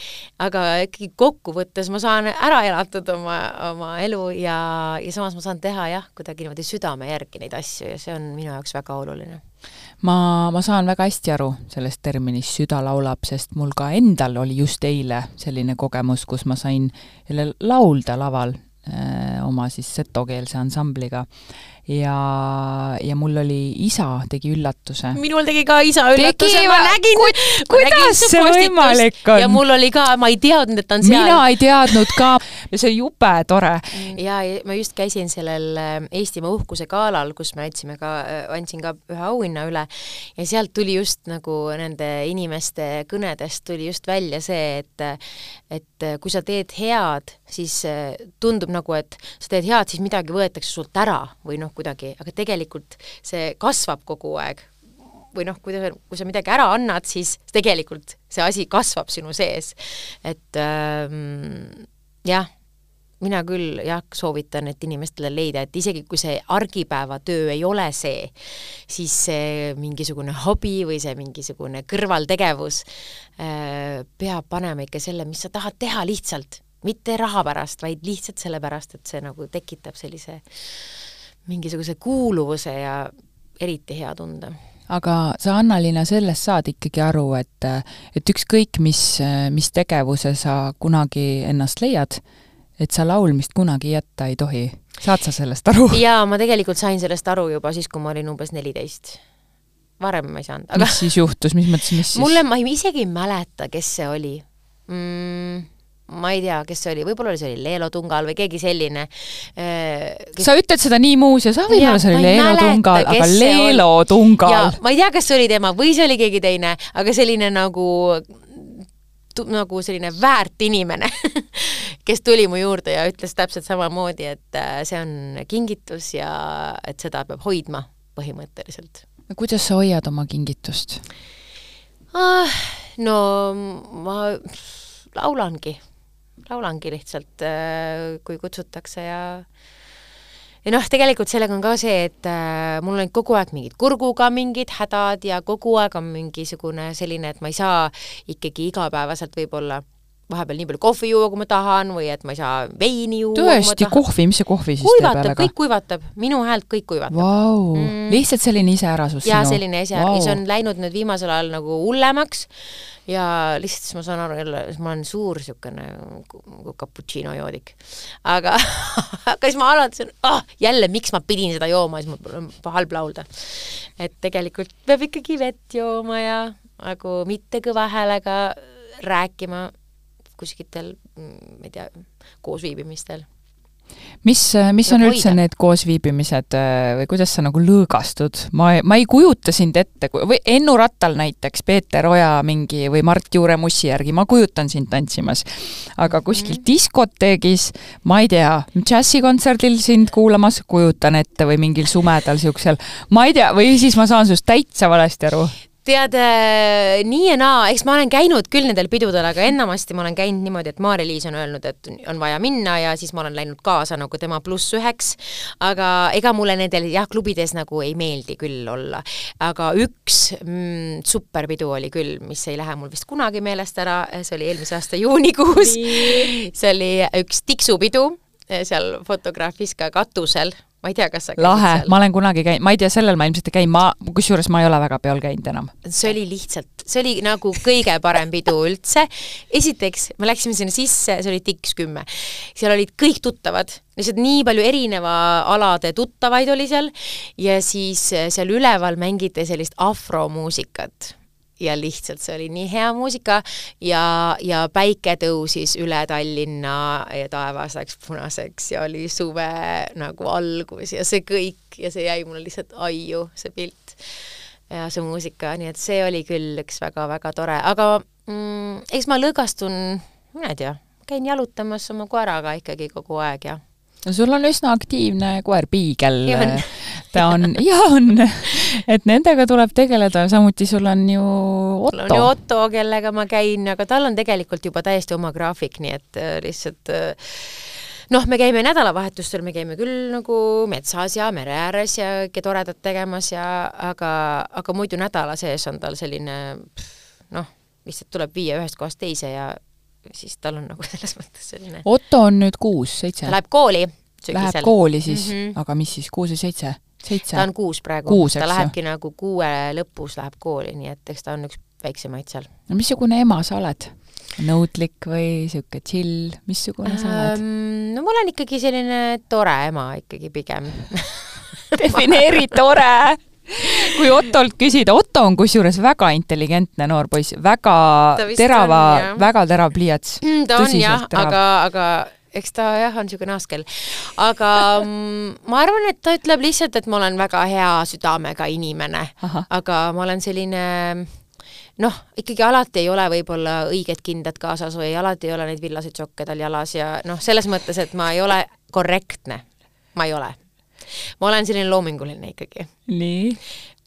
aga ikkagi kokkuvõttes ma saan ära elatada oma, oma elu ja, ja samas ma saan teha jah, kuidagi niimoodi südame järgi neid asju ja see on minu jaoks väga oluline ma, ma saan väga hästi aru sellest terminist süda laulab, sest mul ka endal oli just eile selline kogemus, kus ma sain jälle laulda laval öö, oma siis setokeelse ansambliga ja, ja mul oli, isa tegi üllatuse. minul tegi ka isa üllatuse, ma nägin ku,. kuidas see võimalik on? ja mul oli ka, ma ei teadnud, et ta on seal. mina ei teadnud ka ja see jube tore. ja, ja ma just käisin sellel äh, Eestimaa uhkuse galal, kus me andsime ka, äh, andsin ka ühe auhinna üle ja sealt tuli just nagu nende inimeste kõnedest tuli just välja see, et et kui sa teed head, siis äh, tundub nagu, et sa teed head, siis midagi võetakse sult ära või noh, kuidagi, aga tegelikult see kasvab kogu aeg. või noh, kui kui sa midagi ära annad, siis tegelikult see asi kasvab sinu sees. et ähm, jah, mina küll jah, soovitan, et inimestele leida, et isegi kui see argipäevatöö ei ole see, siis see mingisugune hobi või see mingisugune kõrvaltegevus äh, peab panema ikka selle, mis sa tahad teha lihtsalt, mitte raha pärast, vaid lihtsalt sellepärast, et see nagu tekitab sellise mingisuguse kuuluvuse ja eriti hea tunde. Aga sa, Anna-Liina, sellest saad ikkagi aru, et, et ükskõik, mis, mis tegevuse sa kunagi ennast leiad, et sa laulmist kunagi jätta ei tohi. saad sa sellest aru? jaa, ma tegelikult sain sellest aru juba siis, kui ma olin umbes neliteist. varem ma ei saanud, aga mis siis juhtus, mis mõttes, mis siis? mulle, ma isegi ei mäleta, kes see oli mm ma ei tea, kes see oli, võib-olla see oli Leelo Tungal või keegi selline kes.... sa ütled seda nii muuseas, ah võib-olla see oli Leelo Tungal, aga Leelo Tungal. ma ei tea, kas see oli tema või see oli keegi teine, aga selline nagu nagu selline väärt inimene kes tuli mu juurde ja ütles täpselt samamoodi, et äh, see on kingitus ja et seda peab hoidma põhimõtteliselt. kuidas sa hoiad oma kingitust ah,? no ma laulangi laulangi lihtsalt, äh, kui kutsutakse ja ja noh, tegelikult sellega on ka see, et äh, mul on kogu aeg mingid kurguga mingid hädad ja kogu aeg on mingisugune selline, et ma ei saa ikkagi igapäevaselt võib-olla vahepeal nii palju kohvi juua, kui ma tahan või et ma ei saa veini juua. tõesti, kohvi, mis see kohvi siis kuivatab, teeb kõik kuivatab, minu häält kõik kuivatab wow. mm.. lihtsalt selline iseärasus jaa, selline ise wow., see on läinud nüüd viimasel ajal nagu hullemaks ja lihtsalt siis ma saan aru jälle, ma olen suur niisugune cappuccino joodik. aga aga siis ma alati ütlesin, ah, jälle, miks ma pidin seda jooma, siis mul on halb laulda. et tegelikult peab ikkagi vett jooma ja nagu mitte kõva häälega rääkima kuskitel, ma ei tea, koosviibimistel mis, mis on üldse need koosviibimised äh, või kuidas sa nagu lõõgastud? ma, ma ei kujuta sind ette, või Ennu Rattal näiteks, Peeter Oja mingi või Mart Juure Mussi järgi, ma kujutan sind tantsimas. aga kuskil mm -hmm. diskoteegis, ma ei tea, džässikontserdil sind kuulamas, kujutan ette, või mingil sumedal niisugusel, ma ei tea, või siis ma saan sinust täitsa valesti aru tead, äh, nii ja naa, eks ma olen käinud küll nendel pidudel, aga enamasti ma olen käinud niimoodi, et Maarja-Liis on öelnud, et on vaja minna ja siis ma olen läinud kaasa nagu tema pluss üheks, aga ega mulle nendel jah, klubides nagu ei meeldi küll olla. aga üks mm, superpidu oli küll, mis ei lähe mul vist kunagi meelest ära, see oli eelmise aasta juunikuus, see oli üks tiksupidu seal Fotograafiska katusel ma ei tea, kas sa lahe, ma olen kunagi käinud, ma ei tea, sellel ma ilmselt ei käinud, ma, kusjuures ma ei ole väga peol käinud enam. see oli lihtsalt, see oli nagu kõige parem pidu üldse. esiteks, me läksime sinna sisse, see oli Dix kümme. seal olid kõik tuttavad, lihtsalt nii palju erineva alade tuttavaid oli seal. Ja siis seal üleval mängiti sellist afromuusikat ja lihtsalt see oli nii hea muusika ja, ja päike tõusis üle Tallinna ja taevas läks punaseks ja oli suve nagu algus ja see kõik ja see jäi mulle lihtsalt aiu, see pilt ja see muusika, nii et see oli küll üks väga-väga tore, aga mm, eks ma lõõgastun, mina ei tea, käin jalutamas oma koeraga ikkagi kogu aeg ja no sul on üsna aktiivne koer, Piigel. ta on, ja on, et nendega tuleb tegeleda, samuti sul on ju Otto. mul on ju Otto, kellega ma käin, aga tal on tegelikult juba täiesti oma graafik, nii et äh, lihtsalt äh, noh, me käime nädalavahetustel, me käime küll nagu metsas ja mere ääres ja kõike toredat tegemas ja aga, aga muidu nädala sees on tal selline noh, lihtsalt tuleb viia ühest kohast teise ja siis tal on nagu selles mõttes selline Otto on nüüd kuus, seitse? läheb kooli sügisel. Läheb kooli siis mm, -hmm. aga mis siis, kuus või seitse? Ta on kuus praegu. ta lähebki nagu kuue lõpus läheb kooli, nii et eks ta on üks väiksemaid seal. no missugune ema sa oled? nõudlik või niisugune chill, missugune sa oled um,? no ma olen ikkagi selline tore ema ikkagi pigem defineeri tore kui Ottolt küsida, Otto on kusjuures väga intelligentne noor poiss, väga terava, väga terav pliiats mm,. ta on jah, aga, aga eks ta jah, on niisugune askel. aga mm, ma arvan, et ta ütleb lihtsalt, et ma olen väga hea südamega inimene, aga ma olen selline noh, ikkagi alati ei ole võib-olla õiged kindad kaasas või alati ei ole neid villaseid sokke tal jalas ja noh, selles mõttes, et ma ei ole korrektne, ma ei ole ma olen selline loominguline ikkagi. nii?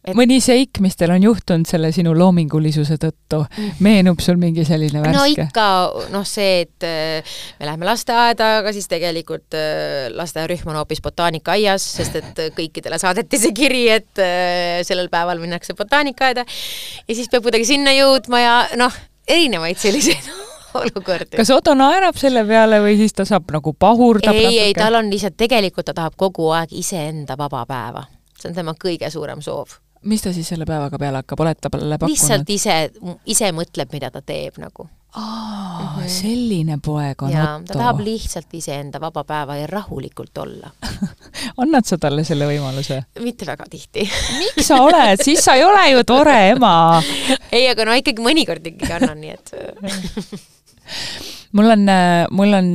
Et... mõni seik, mis teil on juhtunud selle sinu loomingulisuse tõttu, meenub sul mingi selline värske? no ikka, noh see, et äh, me läheme lasteaeda, aga siis tegelikult äh, lasteaiarühm on hoopis botaanikaaias, sest et kõikidele saadeti see kiri, et äh, sellel päeval minnakse botaanikaaeda ja siis peab kuidagi sinna jõudma ja noh, erinevaid selliseid olukordi. kas Otto naerab selle peale või siis ta saab nagu pahurdab ei, ei, tal on lihtsalt, tegelikult ta tahab kogu aeg iseenda vaba päeva. see on tema kõige suurem soov. Mis ta siis selle päevaga peale hakkab, oled talle pakkunud? lihtsalt ise, ise mõtleb, mida ta teeb nagu aa mm, -hmm. selline poeg on ja, Otto. ta tahab lihtsalt iseenda vaba päeva ja rahulikult olla annad sa talle selle võimaluse? mitte väga tihti miks sa oled, siis sa ei ole ju tore ema ei, aga no ikkagi mõnikord ikkagi annan, nii et mul on, mul on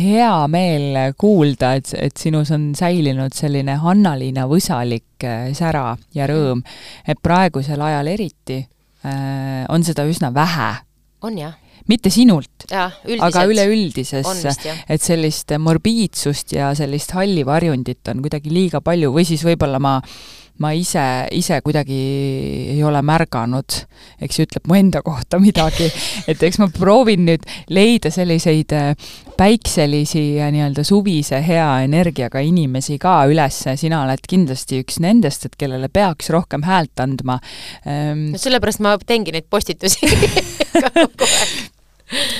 hea meel kuulda, et, et sinus on säilinud selline Hanna-Liina Võsalik äh, sära ja rõõm, et praegusel ajal eriti äh, on seda üsna vähe. on jah. Mitte sinult, aga üleüldises, et sellist morbiidsust ja sellist halli varjundit on kuidagi liiga palju. Või siis võib-olla ma ma ise, ise kuidagi ei ole märganud, eks ju, ütleb mu enda kohta midagi, et eks ma proovin nüüd leida selliseid äh, päikselisi ja nii-öelda suvise hea energiaga inimesi ka üles, sina oled kindlasti üks nendest, et kellele peaks rohkem häält andma. Ähm,. no sellepärast ma teengi neid postitusi kogu aeg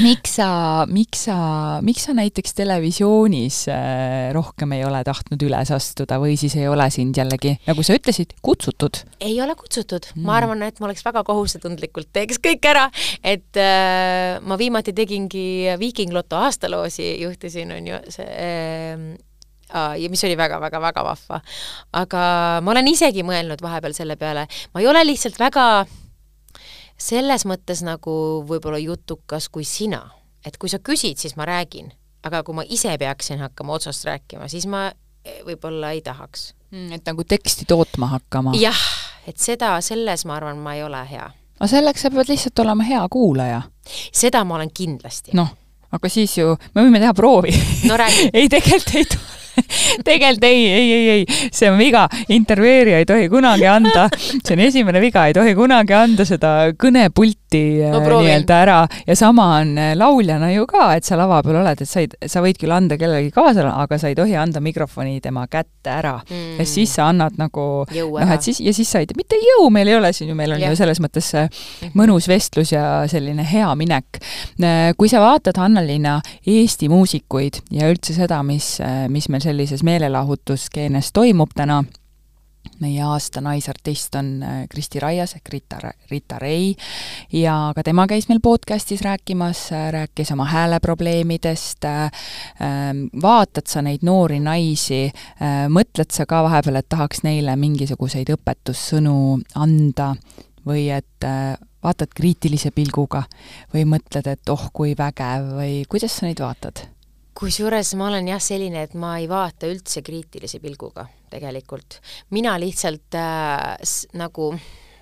miks sa, miks sa, miks sa näiteks televisioonis äh, rohkem ei ole tahtnud üles astuda või siis ei ole sind jällegi, nagu sa ütlesid, kutsutud? ei ole kutsutud mm., ma arvan, et ma oleks väga kohusetundlikult teeks kõik ära, et äh, ma viimati tegingi Viiking Loto aastaloosi, juhtisin, on ju, see äh, ja mis oli väga-väga-väga vahva. aga ma olen isegi mõelnud vahepeal selle peale, ma ei ole lihtsalt väga selles mõttes nagu võib-olla jutukas kui sina, et kui sa küsid, siis ma räägin, aga kui ma ise peaksin hakkama otsast rääkima, siis ma eh, võib-olla ei tahaks mm,. et nagu teksti tootma hakkama? jah, et seda, selles ma arvan, ma ei ole hea. aga selleks sa pead lihtsalt olema hea kuulaja. seda ma olen kindlasti. noh, aga siis ju, me võime teha proovi no räägi ei, tegelikult ei tule tegelikult ei, ei, ei, ei, see on viga, intervjueerija ei tohi kunagi anda, see on esimene viga, ei tohi kunagi anda seda kõnepulti no, äh, nii-öelda ära. Ja sama on äh, lauljana ju ka, et sa lava peal oled, et sa ei, sa võid küll anda kellelegi kaasa, aga sa ei tohi anda mikrofoni tema kätte ära. Mm.. ja siis sa annad nagu noh, et siis, ja siis sa ei tea, mitte jõu meil ei ole siin ju, meil on ja. ju selles mõttes mhm. mõnus vestlus ja selline hea minek. Äh, kui sa vaatad, Anna-Liina, Eesti muusikuid ja üldse seda, mis, mis meil sellises meelelahutusskeenes toimub täna, meie aasta naisartist on äh, Kristi Raias ehk Rita, Rita Rei ja ka tema käis meil podcastis rääkimas, äh, rääkis oma hääleprobleemidest, äh, ähm, vaatad sa neid noori naisi, mõtled sa ka vahepeal, et tahaks neile mingisuguseid õpetussõnu anda või et vaatad kriitilise pilguga või mõtled, et oh, kui vägev või kuidas sa neid vaatad? Kusjuures ma olen jah selline, et ma ei vaata üldse kriitilise pilguga tegelikult. mina lihtsalt äh, nagu,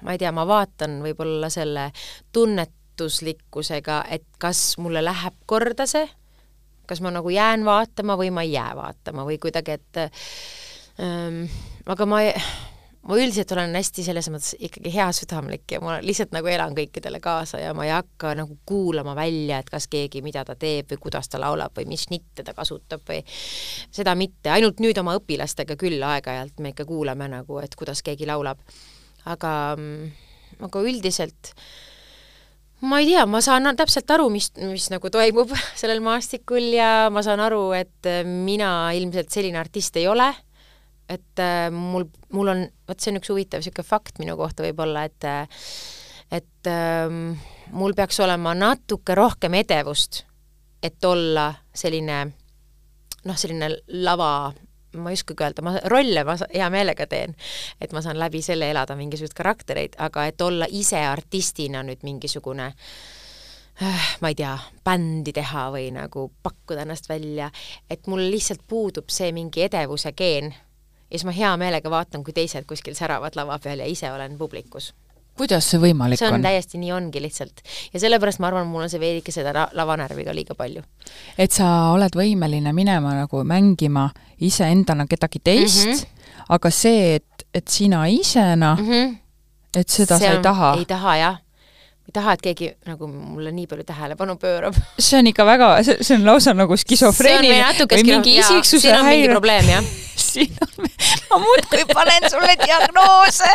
ma ei tea, ma vaatan võib-olla selle tunnetuslikkusega, et kas mulle läheb korda see, kas ma nagu jään vaatama või ma ei jää vaatama või kuidagi, et ähm, aga ma ei ma üldiselt olen hästi selles mõttes ikkagi heasüdamlik ja ma lihtsalt nagu elan kõikidele kaasa ja ma ei hakka nagu kuulama välja, et kas keegi, mida ta teeb või kuidas ta laulab või mis šnitte ta kasutab või seda mitte, ainult nüüd oma õpilastega küll aeg-ajalt me ikka kuulame nagu, et kuidas keegi laulab. aga, aga üldiselt ma ei tea, ma saan täpselt aru, mis, mis nagu toimub sellel maastikul ja ma saan aru, et mina ilmselt selline artist ei ole et äh, mul, mul on, vot see on üks huvitav niisugune fakt minu kohta võib-olla, et äh, et ähm, mul peaks olema natuke rohkem edevust, et olla selline noh, selline lava, ma ei oskagi öelda, ma rolle ma hea meelega teen, et ma saan läbi selle elada mingisuguseid karaktereid, aga et olla ise artistina nüüd mingisugune äh, ma ei tea, bändi teha või nagu pakkuda ennast välja, et mul lihtsalt puudub see mingi edevuse geen ja siis ma hea meelega vaatan, kui teised kuskil säravad lava peal ja ise olen publikus. kuidas see võimalik on? see on täiesti nii ongi lihtsalt. ja sellepärast ma arvan, mul on see veidike seda lavanärvi ka liiga palju. et sa oled võimeline minema nagu mängima iseendana kedagi teist mm, -hmm. aga see, et, et sina isena mm, -hmm. et seda see sa ei taha? ei taha jah ei taha, et keegi nagu mulle nii palju tähelepanu pöörab. see on ikka väga, see on lausa nagu skisofreeniline või mingi isiksuse häire. probleem, jah siin on, ma muudkui panen sulle diagnoose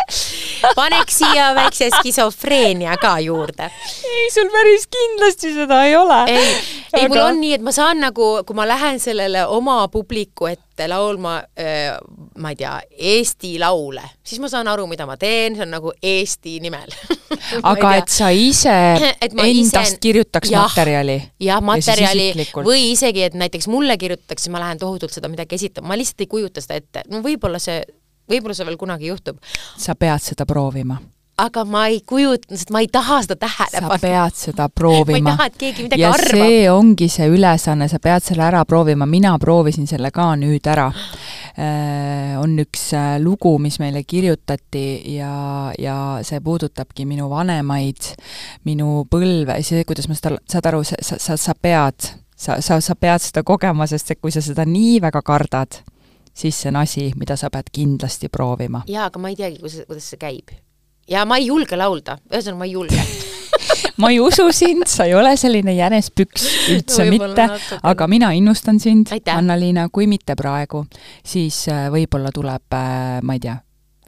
paneks siia väikse skisofreenia ka juurde. ei, sul päris kindlasti seda ei ole. ei ei mul on nii, et ma saan nagu, kui ma lähen sellele oma publiku ette laulma, ma ei tea, Eesti laule, siis ma saan aru, mida ma teen, see on nagu Eesti nimel. Aga et sa ise et endast ise... kirjutaks ja, materjali? jah, materjali. või isegi, et näiteks mulle kirjutatakse, ma lähen tohutult seda midagi esitama, ma lihtsalt ei kujuta seda ette, no võib-olla see, võib-olla see veel kunagi juhtub. sa pead seda proovima aga ma ei kujuta, sest ma ei taha seda tähele panna. sa pead seda proovima. ma ei taha, et keegi midagi ja arvab. see ongi see ülesanne, sa pead selle ära proovima, mina proovisin selle ka nüüd ära äh,. on üks äh, lugu, mis meile kirjutati ja, ja see puudutabki minu vanemaid, minu põlve, see, kuidas ma seda, saad aru, sa, sa, sa, pead, sa, sa, sa pead seda kogema, sest et kui sa seda nii väga kardad, siis see on asi, mida sa pead kindlasti proovima. jaa, aga ma ei teagi, kuidas, kuidas see käib ja ma ei julge laulda, ühesõnaga ma ei julge. Ma ei usu sind, sa ei ole selline jänespüks üldse mitte, aga mina innustan sind, Anna-Liina, kui mitte praegu, siis äh, võib-olla tuleb, äh, ma ei tea,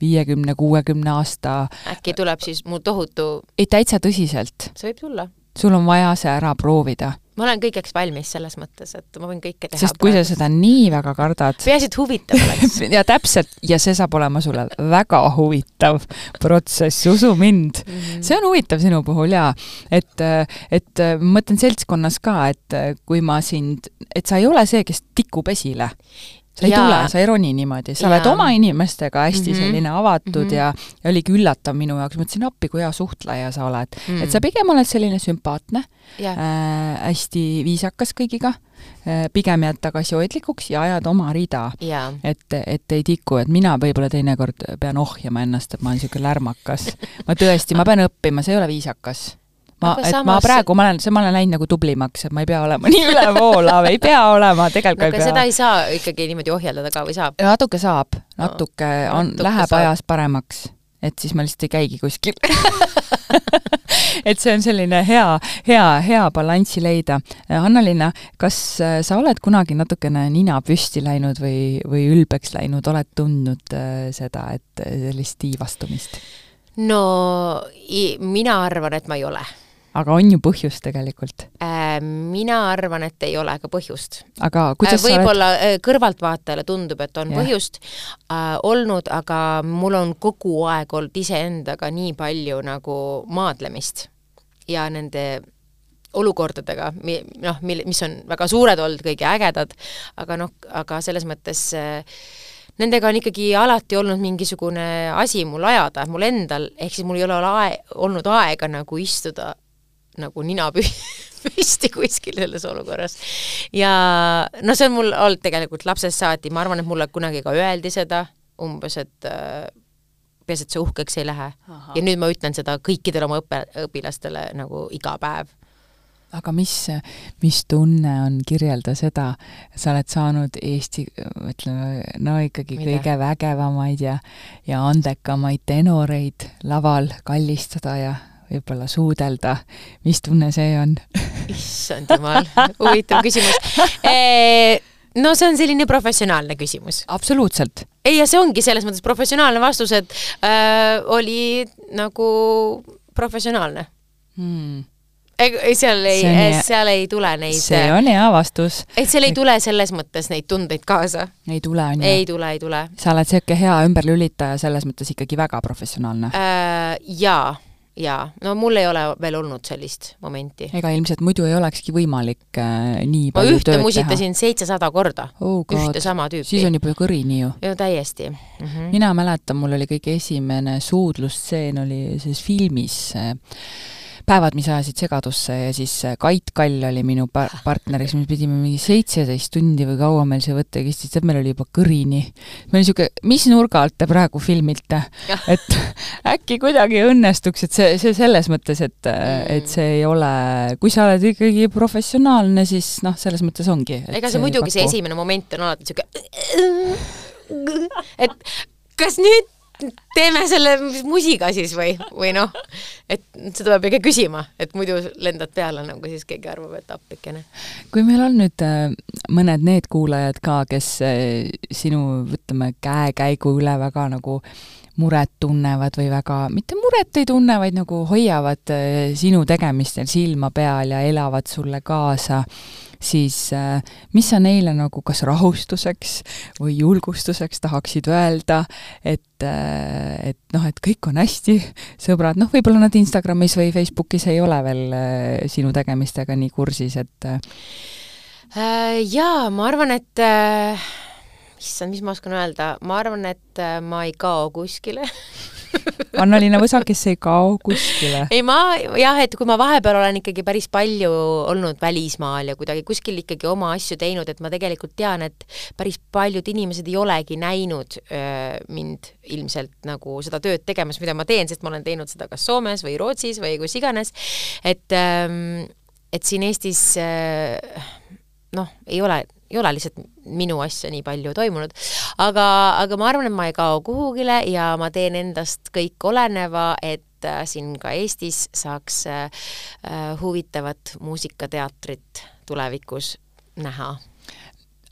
viiekümne, kuuekümne aasta äkki tuleb siis mu tohutu ei, täitsa tõsiselt. see võib tulla. sul on vaja see ära proovida ma olen kõigeks valmis selles mõttes, et ma võin kõike teha. sest kui praegu. sa seda nii väga kardad peaasi, et huvitav oleks ja täpselt, ja see saab olema sulle väga huvitav protsess, usu mind mm. -hmm. see on huvitav sinu puhul jaa, et, et ma mõtlen seltskonnas ka, et kui ma sind, et sa ei ole see, kes tikub esile sa ei ja. tule, sa ei roni niimoodi, sa ja. oled oma inimestega hästi mm -hmm. selline avatud mm -hmm. ja, ja oligi üllatav minu jaoks, mõtlesin appi, kui hea suhtleja sa oled mm. -hmm. et sa pigem oled selline sümpaatne äh,, hästi viisakas kõigiga äh,, pigem jääd tagasihoidlikuks ja ajad oma rida. et, et ei tiku, et mina võib-olla teinekord pean ohjama ennast, et ma olen niisugune lärmakas. ma tõesti, ma pean õppima, see ei ole viisakas ma, et samas... ma praegu, ma olen, ma olen läinud nagu tublimaks, et ma ei pea olema nii ülevoolav, ei pea olema, tegelikult no, ei pea. seda ei saa ikkagi niimoodi ohjeldada ka või saab? natuke saab, natuke no, on, läheb saab. ajas paremaks et siis ma lihtsalt ei käigi kuskil et see on selline hea, hea, hea balanssi leida. Anna-Liina, kas äh, sa oled kunagi natukene nina püsti läinud või, või ülbeks läinud, oled tundnud äh, seda, et sellist tiivastumist? no mina arvan, et ma ei ole aga on ju põhjust tegelikult äh,? Mina arvan, et ei ole ka põhjust. aga kuidas äh, võib-olla oled... Äh, kõrvaltvaatajale tundub, et on ja. põhjust äh, olnud, aga mul on kogu aeg olnud iseendaga nii palju nagu maadlemist ja nende olukordadega, noh, mil-, mis on väga suured olnud, kõige ägedad, aga noh, aga selles mõttes äh, nendega on ikkagi alati olnud mingisugune asi mul ajada, mul endal, ehk siis mul ei ole ae-, olnud aega nagu istuda nagu nina püsti kuskil selles olukorras. ja no see on mul olnud tegelikult lapsest saati, ma arvan, et mulle kunagi ka öeldi seda, umbes, et äh, peaasi, et sa uhkeks ei lähe. ja nüüd ma ütlen seda kõikidele oma õppe, õpilastele nagu iga päev aga mis, mis tunne on, kirjelda seda, sa oled saanud Eesti, ütleme, no ikkagi Mida? kõige vägevamaid ja, ja andekamaid tenoreid laval kallistada ja võib-olla suudelda, mis tunne see on? issand jumal, huvitav küsimus e no see on selline professionaalne küsimus. absoluutselt. ei, ja see ongi selles mõttes professionaalne vastus, et äh, oli nagu professionaalne hmm ei, seal ei, seal ei tule neid see on hea vastus. et seal ei tule selles mõttes neid tundeid kaasa? ei tule, on ju? ei tule, ei tule. sa oled niisugune hea ümberlülitaja, selles mõttes ikkagi väga professionaalne äh,? Jaa jaa, no mul ei ole veel olnud sellist momenti. ega ilmselt muidu ei olekski võimalik äh, nii palju ma ühte musitasin seitsesada korda oh, ühte sama tüüpi. siis on juba kõrini ju. ju täiesti mm. -hmm. mina mäletan, mul oli kõige esimene suudlusstseen oli selles filmis äh, päevad, mis ajasid segadusse ja siis Kait Kall oli minu par-, partneriks, me pidime mingi seitseteist tundi või kaua meil see võte kestis, tead, meil oli juba kõrini. meil oli niisugune, mis nurga alt te praegu filmite? et äkki kuidagi õnnestuks, et see, see selles mõttes, et mm., et see ei ole, kui sa oled ikkagi professionaalne, siis noh, selles mõttes ongi. ega see muidugi, see esimene moment on alati niisugune et kas nüüd teeme selle musiga siis või, või noh, et seda peab ikka küsima, et muidu lendad peale nagu siis keegi arvab, et appikene. kui meil on nüüd äh, mõned need kuulajad ka, kes äh, sinu, ütleme, käekäigu üle väga nagu muret tunnevad või väga, mitte muret ei tunne, vaid nagu hoiavad äh, sinu tegemistel silma peal ja elavad sulle kaasa, siis äh, mis sa neile nagu kas rahustuseks või julgustuseks tahaksid öelda, et, äh, et noh, et kõik on hästi, sõbrad, noh, võib-olla nad Instagramis või Facebookis ei ole veel sinu tegemistega nii kursis, et Jaa, ma arvan, et issand, mis ma oskan öelda, ma arvan, et äh, ma ei kao kuskile. Anna-Liina Võsa, kes ei kao kuskile. ei, ma jah, et kui ma vahepeal olen ikkagi päris palju olnud välismaal ja kuidagi kuskil ikkagi oma asju teinud, et ma tegelikult tean, et päris paljud inimesed ei olegi näinud öö, mind ilmselt nagu seda tööd tegemas, mida ma teen, sest ma olen teinud seda kas Soomes või Rootsis või kus iganes, et ähm, et siin Eestis äh, noh, ei ole ei ole lihtsalt minu asja nii palju toimunud. aga, aga ma arvan, et ma ei kao kuhugile ja ma teen endast kõik oleneva, et äh, siin ka Eestis saaks äh, äh, huvitavat muusikateatrit tulevikus näha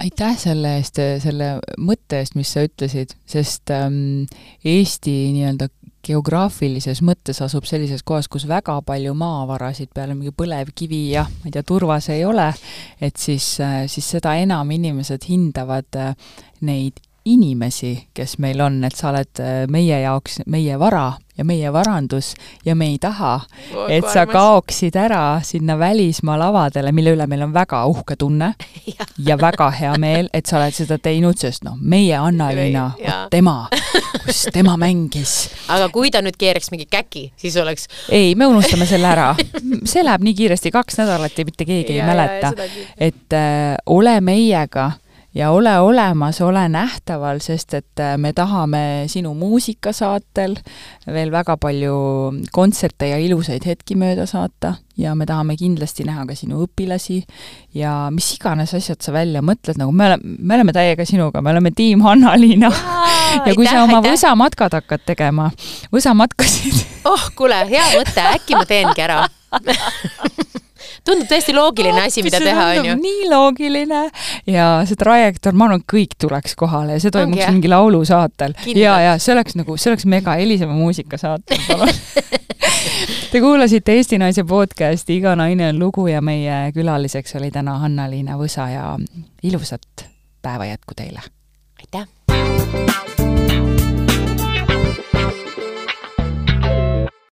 aitäh selle eest, selle mõtte eest, mis sa ütlesid, sest ähm, Eesti nii-öelda geograafilises mõttes asub sellises kohas, kus väga palju maavarasid peale mingi põlevkivi ja ma ei tea, turvas ei ole, et siis, siis seda enam inimesed hindavad neid inimesi, kes meil on, et sa oled meie jaoks meie vara ja meie varandus ja me ei taha, et sa kaoksid ära sinna välismaa lavadele, mille üle meil on väga uhke tunne ja. ja väga hea meel, et sa oled seda teinud, sest noh, meie Anna-Liina, vot tema, kus tema mängis. aga kui ta nüüd keeraks mingi käki, siis oleks ei, me unustame selle ära. see läheb nii kiiresti, kaks nädalat ja mitte keegi ja, ei mäleta. et äh, ole meiega ja ole olemas, ole nähtaval, sest et äh, me tahame sinu muusikasaatel veel väga palju kontserte ja ilusaid hetki mööda saata. Ja me tahame kindlasti näha ka sinu õpilasi ja mis iganes asjad sa välja mõtled, nagu me oleme, me oleme täiega sinuga, me oleme tiim Hanna-Liina. ja kui aitäh, sa oma võsamatkad hakkad tegema, võsamatkasid oh, kuule, hea mõte, äkki ma teengi ära tundub täiesti loogiline asi, mida teha, on ju. nii loogiline ja see trajektoor, ma arvan, kõik tuleks kohale ja see toimuks mingi laulusaatel. ja, ja see oleks nagu, see oleks mega Elisema muusikasaatel, palun Te kuulasite Eesti Naise podcasti Iga naine on lugu ja meie külaliseks oli täna Hanna-Liina Võsa ja ilusat päeva jätku teile! aitäh!